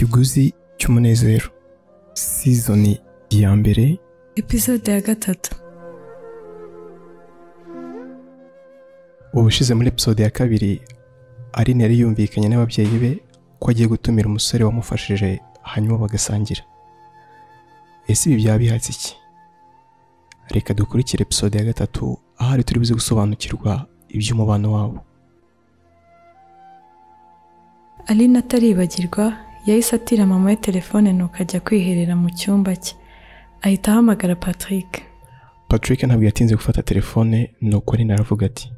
ikiguzi cy'umunezero. Sizoni ya mbere. Episode ya gatatu. Ubushize muri episode ya kabiri Aline yari yumvikanye n'ababyeyi be ko agiye gutumira umusore wamufashije hanyuma bagasangira. Ese ibi byaba bihatse iki? Reka dukurikire episode ya gatatu ahari turi buze gusobanukirwa iby'umubano wabo. Aline ataribagirwa yahise atira mama we telefone nuko ajya kwiherera mu cyumba cye. Ahita ahamagara patrick. Patrick ntabwo yatinze gufata telefone nuko Aline aravuga ati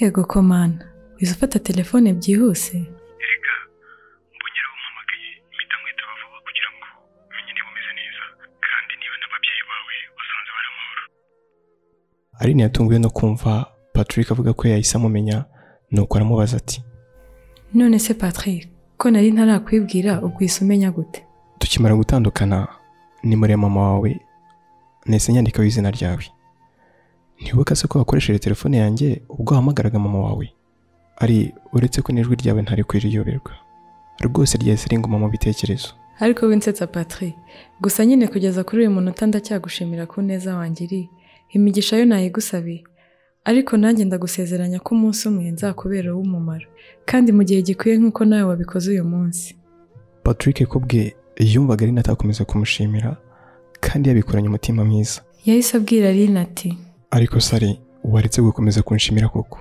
yego komana wize ufata telefone byihuse? Erega mbonye umpamagaye mpita nkwitaba vuba kugira ngo umenye niba umeze neza kandi niba n'ababyeyi bawe basanze bari amahoro Aline yatunguwe no kumva patrick avuga ko yahise amumenya nuko aramubaza ati none se patrick ko nari ntarakwibwira ubwise umenya gute tukimara gutandukana nimero ya mama wawe nahise nyandikaho izina ryawe? Ntibuka se ko wakoresheje telefone yanjye ubwo wahamagaraga mama wawe? Ari uretse ko n'ijwi ryawe ntari kwiriyoberwa rwose ryahise ringuma mu bitekerezo. Ariko winsetsa patrick gusa nyine kugeza kuri uyu munota ndacyagushimira ku neza wangiriye imigisha yo nayigusabiye. Ariko nanjye ndagusezeranya ko umunsi umwe nzakubera uw'umumaro kandi mu gihe gikwiye nk'uko nawe wabikoze uyu munsi. Patrick ko bwe yumvaga ari atakomeza kumushimira kandi yabikoranye umutima mwiza. Yahise abwira aline ati ariko sari waretse gukomeza kunshimira koko.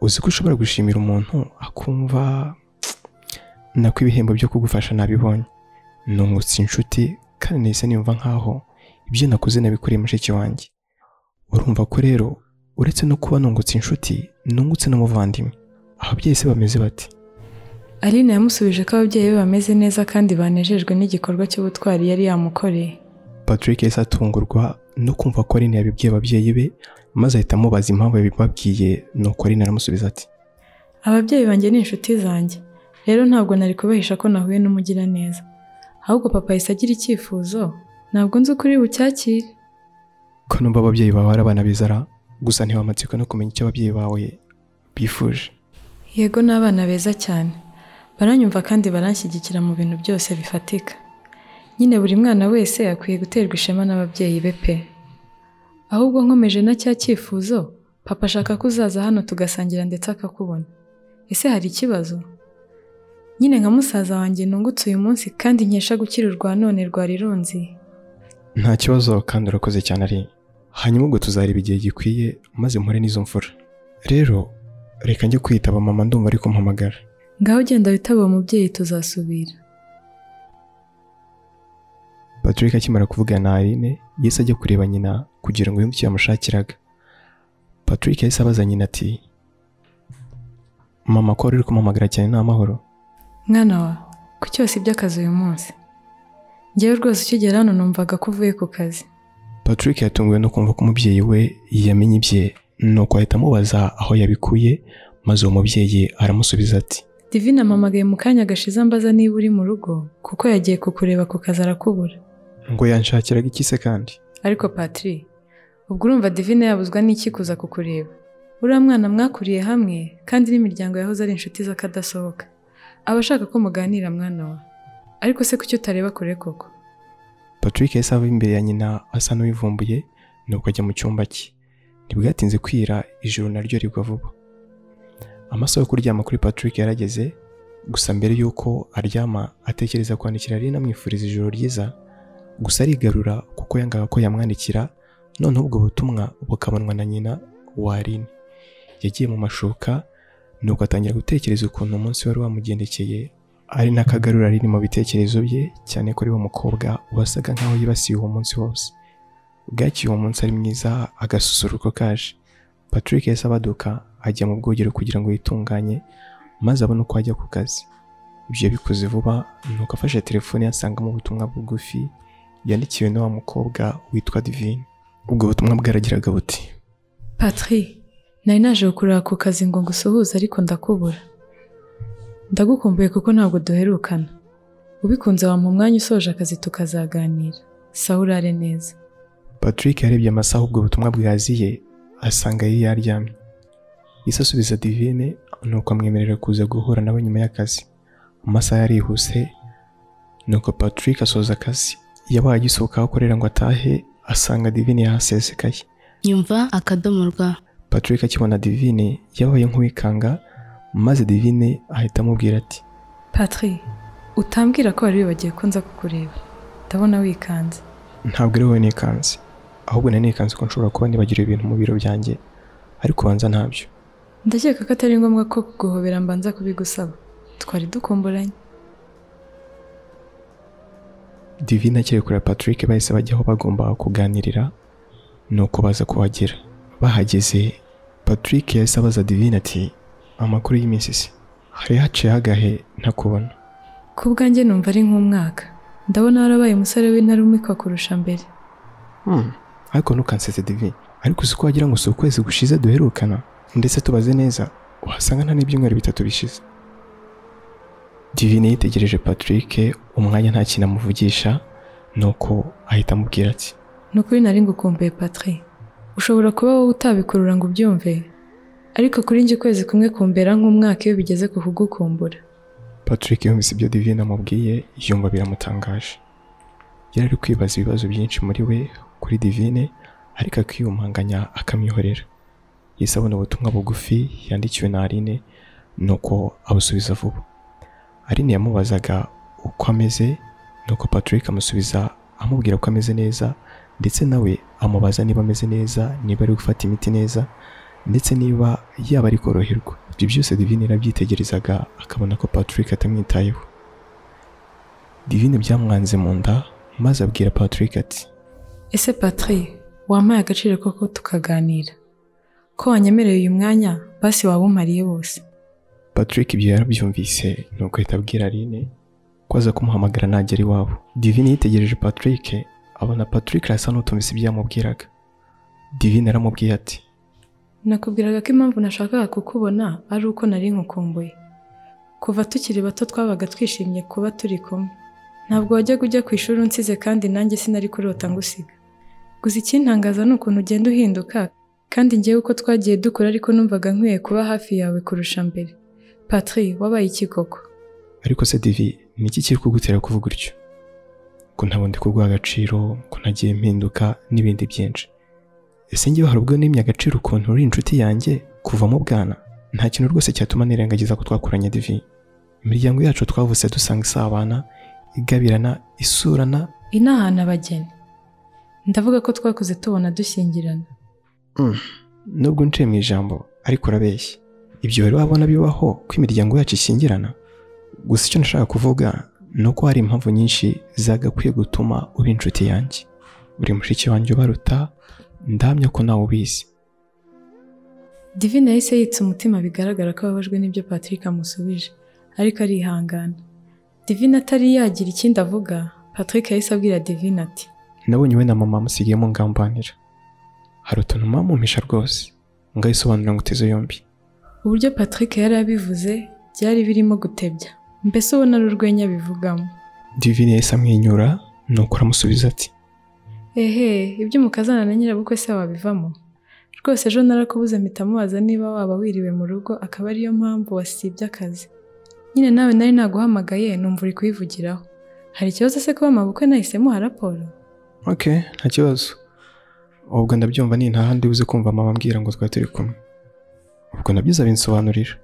Uzi ko ushobora gushimira umuntu akumva nako ibihembo byo kugufasha nabibonye. Nungutse inshuti kandi nahise niyumva nkaho ibyo nakoze nabikoreye mushiki wanjye. Urumva ko rero uretse no kuba nungutse inshuti nungutse n'umuvandimwe. Ababyeyi se bameze bati aline yamusubije ko ababyeyi be bameze neza kandi banejejwe n'igikorwa cy'ubutwari yari yamukoreye. Patrick yahise atungurwa no kumva ko Aline yabibwiye ababyeyi be maze ahita amubaza impamvu yabibabwiye nuko Aline aramusubiza ati ababyeyi banjye ni inshuti zanjye. Rero ntabwo nari kubahisha ko nahuye n'umugiraneza. Ahubwo papa yahise agira icyifuzo. Ntabwo nzi ukuri bucyakire. Ko numva ababyeyi bawe ari abana bizara gusa ntiwamatsiko no kumenya icyo ababyeyi bawe bifuje. Yego ni abana beza cyane. Baranyumva kandi baranshyigikira mu bintu byose bifatika. Nyine buri mwana wese akwiye guterwa ishema n'ababyeyi be pe. Ahubwo nkomeje na cya cyifuzo papa ashaka ko uzaza hano tugasangira ndetse akakubona. Ese hari ikibazo? Nyine nka musaza wanjye nungutse uyu munsi kandi nkesha gukira urwa none rwari runzi nta kibazo kandi urakoze cyane ari hanyuma ubwo tuzareba igihe gikwiye maze mpore n'izo mfura. Rero reka njye kwitaba mama ndumva ari kumpamagara ngaho ugenda witaba uwo mubyeyi tuzasubira. Patrick akimara kuvugana na Aline yahise ajya kureba nyina kugira ngo yumve icyo yamushakiraga. Patrick yahise abaza nyina ati mama ko wari uri kumuhamagara cyane ni amahoro mwana wa ku cyose iby'akazi uyu munsi. Ngewe rwose ukigera hano numvaga ko uvuye ku kazi. Patrick yatunguwe no kumva ko umubyeyi we yamenye ibye nuko ahita amubaza aho yabikuye maze uwo mubyeyi aramusubiza ati divine amamagaye mu kanya gashize ambaza niba uri mu rugo kuko yagiye kukureba ku kazi arakubura ngo yanshakiraga iki se kandi? Ariko patri ubwo urumva divine yabuzwa n'iki kuza kukureba? Uriya mwana mwakuriye hamwe kandi n'imiryango yahoze ari inshuti z'akadasohoka. Aba ashaka ko muganira mwana wa. Ariko se kuki utareba kure koko? Patrick yahise ava imbere ya nyina asa n'uwivumbuye nuko ajya mu cyumba cye. Ntibwatinze kwira ijoro naryo rigwa vuba. Amasaha yo kuryama kuri patrick yarageze gusa mbere y'uko aryama atekereza kwandikira Aline amwifuriza ijoro ryiza gusa arigarura kuko yangaga ko yamwandikira noneho ubwo butumwa bukabonwa na nyina wa yagiye mu mashuka nuko atangira gutekereza ukuntu umunsi wari wamugendekeye ari n'akagarura riri mu bitekerezo bye cyane ari we mukobwa wasaga nkaho yibasiye uwo munsi wose. Bwakiye uwo munsi ari mwiza agasusuruko kaje. Patrick yahise abaduka ajya mu bwogero kugira ngo yitunganye maze abone uko ajya ku kazi. Ibyo yabikoze vuba nuko afashe telefone yasangamo ubutumwa bugufi yandikiwe na wa mukobwa witwa divine. Ubwo butumwa bwaragiraga buti patri nari naje kukureba ku kazi ngo ngusuhuze ariko ndakubura. Ndagukumbuye kuko ntabwo duherukana. Ubikunze wampa umwanya usoje akazi tukazaganira. Sawa urare neza. Patrick yarebye amasaha ubwo butumwa bwaziye asanga yari yaryamye. Yahise asubiza divine nuko amwemerera kuza guhura nawe nyuma y'akazi. Amasaha yarihuse nuko patrick asoza akazi. Yabaye agisohoka aho akorera ngo atahe asanga divine yahasesekaye. Nyumva akadomo rwa patrick akibona divine yabaye nk'uwikanga maze divine ahita amubwira ati patri utambwira ko wari wibagiwe ko nza kukureba. Ndabona wikanze. Ntabwo ari wowe nikanze. Ahubwo nari nikanze ko nshobora kuba nibagiriwe ibintu mu biro byanjye ariko ubanza ntabyo. Ndakeka ko atari ngombwa ko kuguhobera mbanza kubigusaba. Twari dukumburanye. Divine akiri kureba patrick bahise bajya aho bagomba kuganirira nuko baza kuhagera. Bahageze patrick yahise abaza divine ati amakuru y'iminsi se hari haciyeho agahe ntakubona? Ku bwanjye numva ari nk'umwaka. Ndabona warabaye umusore w'intarumikwa kurusha mbere. Hmm, ariko ntukansetse divine. Ariko uzi ko wagira ngo si ukwezi gushize duherukana? Ndetse tubaze neza uhasanga nta n'ibyumweru bitatu bishize. Divine yitegereje patrick umwanya nta kintu amuvugisha nuko ahita amubwira ati ni ukuri nari ngukumbuye patri ushobora kuba wowe utabikurura ngo ubyumve? Ariko kuri njye ukwezi kumwe kumbera nk'umwaka iyo bigeze ku kugukumbura patrick yumvise ibyo divine amubwiye yumva biramutangaje. Yari ari kwibaza ibibazo byinshi muri we kuri divine ariko akiyumanganya akamwihorera yahise abona ubutumwa bugufi yandikiwe na Aline nuko abusubiza vuba. Aline yamubazaga uko ameze nuko Patrick amusubiza amubwira ko ameze neza ndetse nawe amubaza niba ameze neza niba ari gufata imiti neza ndetse niba yaba ari koroherwa. Ibyo byose Divine yarabyitegerezaga akabona ko Patrick atamwitayeho. Divine byamwanze mu nda maze abwira Patrick ati ese patri wampaye agaciro koko tukaganira? Ko wanyemereye uyu mwanya? Basi waba umariye wose Patrick ibyo yarabyumvise nuko ahita abwira Aline ko aza kumuhamagara nagera iwabo. Divine yitegereje Patrick abona Patrick arasa n'utumvise ibyo yamubwiraga Divine aramubwiye ati nakubwiraga ko impamvu nashakaga kukubona ari uko nari nkukumbuye. Kuva tukiri bato twabaga twishimye kuba turi kumwe. Ntabwo wajyaga ujya ku ishuri unsize kandi nanjye sinari kurota ngusiga. Gusa ikintangaza ni ukuntu ugenda uhinduka kandi ngewe uko twagiye dukura ariko numvaga nkwiye kuba hafi yawe kurusha mbere. Patri wabaye iki koko? Ariko se Divi ni iki kiri kugutera kuvuga utyo? Ko ntabwo ndi kuguha agaciro ko nagiye mpinduka n'ibindi byinshi. Ese ngewe hari ubwo nimye agaciro ukuntu uri inshuti yanjye kuva mu bwana? Nta kintu rwose cyatuma nirengagiza ko twakuranye Divi. Imiryango yacu twavutse dusanga isabana igabirana isurana. Inahana abageni. Ndavuga ko twakuze tubona dushyingirana. Nubwo nciye mu ijambo ariko urabeshya. Ibyo rero wabona bibaho ko imiryango yacu ishyingirana? Gusa icyo nashaka kuvuga ni uko hari impamvu nyinshi zagakwiye gutuma uba inshuti yanjye. Uri mushiki wanjye ubaruta ndamya ko nawe ubizi. Divine yahise yitsa umutima bigaragara ko ababajwe n'ibyo patrick amusubije ariko arihangana. Divine atari yagira ikindi avuga patrick yahise abwira divine ati nabonye we na mama musigiyemo ngambanira. Hari utuntu mama mumpisha rwose ngayisobanurira ngo uteze yombi. Uburyo patrick yari abivuze byari birimo gutebya. Mbese ubona ari urwenya bivugamo. Divine yahise amwenyura nuko aramusubiza ati ehe ibyo umukazana na nyirabukwe se wabivamo? Rwose ejo narakubuze mpita mubaza niba waba wiriwe mu rugo akaba ariyo mpamvu wasibye akazi. Nyine nawe nari naguhamagaye numva uri kuyivugiraho hari ikibazo se kuba amabukwe nahise muha raporo? Ok nta kibazo. Ubwo ndabyumva ni nta handi uzi kumva mama ambwira ngo twari turi kumwe. Ubwo na byo uzabinsobanurira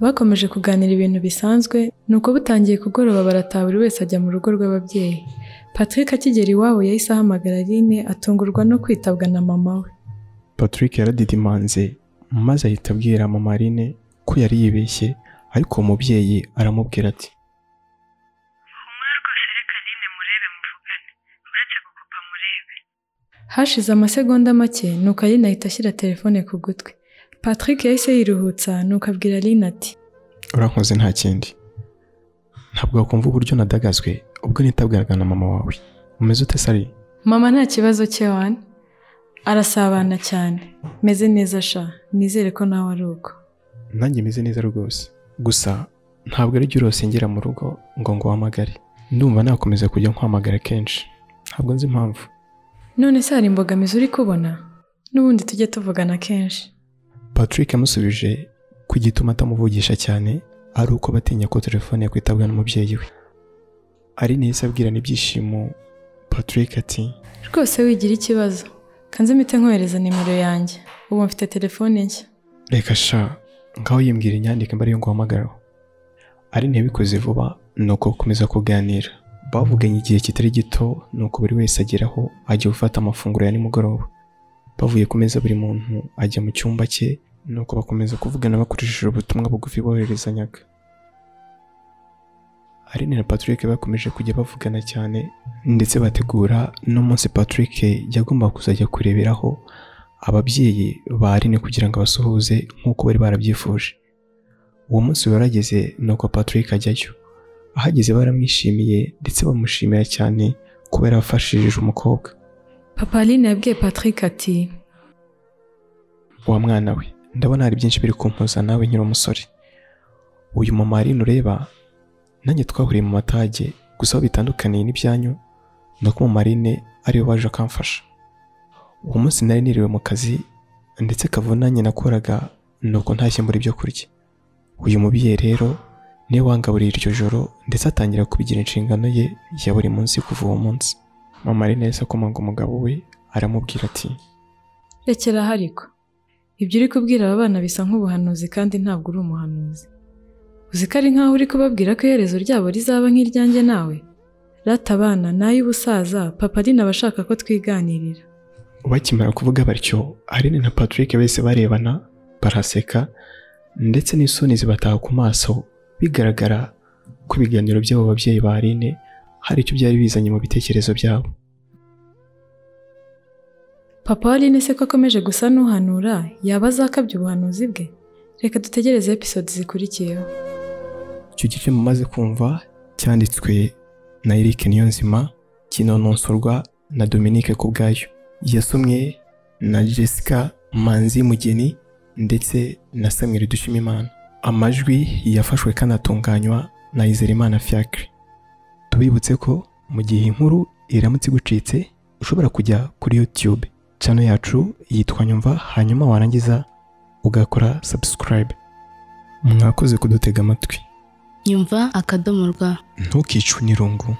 bakomeje kuganira ibintu bisanzwe nuko butangiye kugoroba barataha buri wese ajya mu rugo rw'ababyeyi. Patrick akigera iwabo yahise ahamagara Aline atungurwa no kwitabwa na mama we. Patrick yaradidimanze maze ahita abwira mama Aline ko yari yibeshye ariko uwo mubyeyi aramubwira ati humura rwose reka Aline murebe muvugane. Uretse gukupa murebe. Hashize amasegonda make nuko Aline ahita ashyira telefone ku gutwi. Patrick yahise yiruhutsa nuko abwira Aline ati urankoze nta kindi. Ntabwo wakumva uburyo nadagazwe ubwo nitabwiraga na mama wawe. Umeze ute sari mama nta kibazo cye wane arasabana cyane. Meze neza sha. Nizere ko nawe ari uko. Nanjye meze neza rwose. Gusa ntabwo ari byo urosengera mu rugo ngo ngo uhamagare ndumva nakomeza kujya nkuhamagara kenshi. Ntabwo nzi impamvu. None se hari imbogamizi uri kubona? N'ubundi tujye tuvugana kenshi. Patrick yamusubije ko igituma atamuvugisha cyane ari uko batinya ko telefone yakwitabwa n'umubyeyi we. Aline yahise abwirana ibyishimo Patrick ati rwose wigira ikibazo. Kanze mpite nkohereza nimero yanjye. Ubu mfite telefone nshya. Reka sha ngaho yimbwira inyandike mbere yo guhamagaraho Aline yabikoze vuba nuko gukomeza kuganira. Bavuganye igihe kitari gito nuko buri wese ageraho ajya gufata amafunguro ya nimugoroba. Bavuye ku meza buri muntu ajya mu cyumba cye nuko bakomeza kuvugana bakoresheje ubutumwa bugufi boherezanyaga Aline na Patrick bakomeje kujya bavugana cyane ndetse bategura n'umunsi Patrick yagombaga kuzajya kureberaho ababyeyi ba Aline kugira ngo abasuhuze nk'uko bari barabyifuje. Uwo munsi warageze nuko Patrick ajyayo. Ahageze baramwishimiye ndetse bamushimira cyane kubera yafashije umukobwa. Papa aline yabwiye patrick ati wa mwana we ndabona hari byinshi biri kumpuza nawe nkiri umusore. Uyu mama Aline ureba nanjye twahuriye mu matage gusa aho bitandukaniye n'ibyanyu ni uko Aline ari we waje akamfasha uwo munsi nari niriwe mu kazi ndetse kavunanye nakoraga ni uko ntashye mbura ibyo kurya. Uyu mubyeyi rero ni we wangaburiye iryo joro ndetse atangira kubigira inshingano ye ya buri munsi kuva uwo munsi. Mama Aline yahise akomanga umugabo we aramubwira ati rekera aho ariko ibyo uri kubwira aba bana bisa nk'ubuhanuzi kandi ntabwo uri umuhanuzi. Uzi ko ari nk'aho uri kubabwira ko iherezo ryabo rizaba nk'iryanjye nawe? Rata abana n'ay'ubusaza papa ari abashaka ko twiganirira. Bakimara kuvuga batyo Aline na Patrick bose barebana baraseka ndetse n'isoni zibataha ku maso bigaragara ko ibiganiro by'abo babyeyi ba Aline hari icyo byari bizanye mu bitekerezo byabo. Papa wa Aline se ko akomeje gusa n'uhanura yaba azakabya ubuhanuzi bwe? Reka dutegereze episode zikurikiyeho. Icyo gice mumaze kumva cyanditswe na Eric Niyonzima kinononsorwa na Dominique Kubwayo. Yasomwe na Jessica Manzi Mugeni ndetse na Samuel Dushimimana. Amajwi yafashwe kanatunganywa na Izerimana Fiacre. Tubibutse ko mu gihe inkuru iramutse igucitse ushobora kujya kuri YouTube. Channel yacu yitwa Nyumva hanyuma warangiza ugakora subscribe. Mwakoze kudutega amatwi. Nyumva akadomo rwa ntukicwe n'irungu.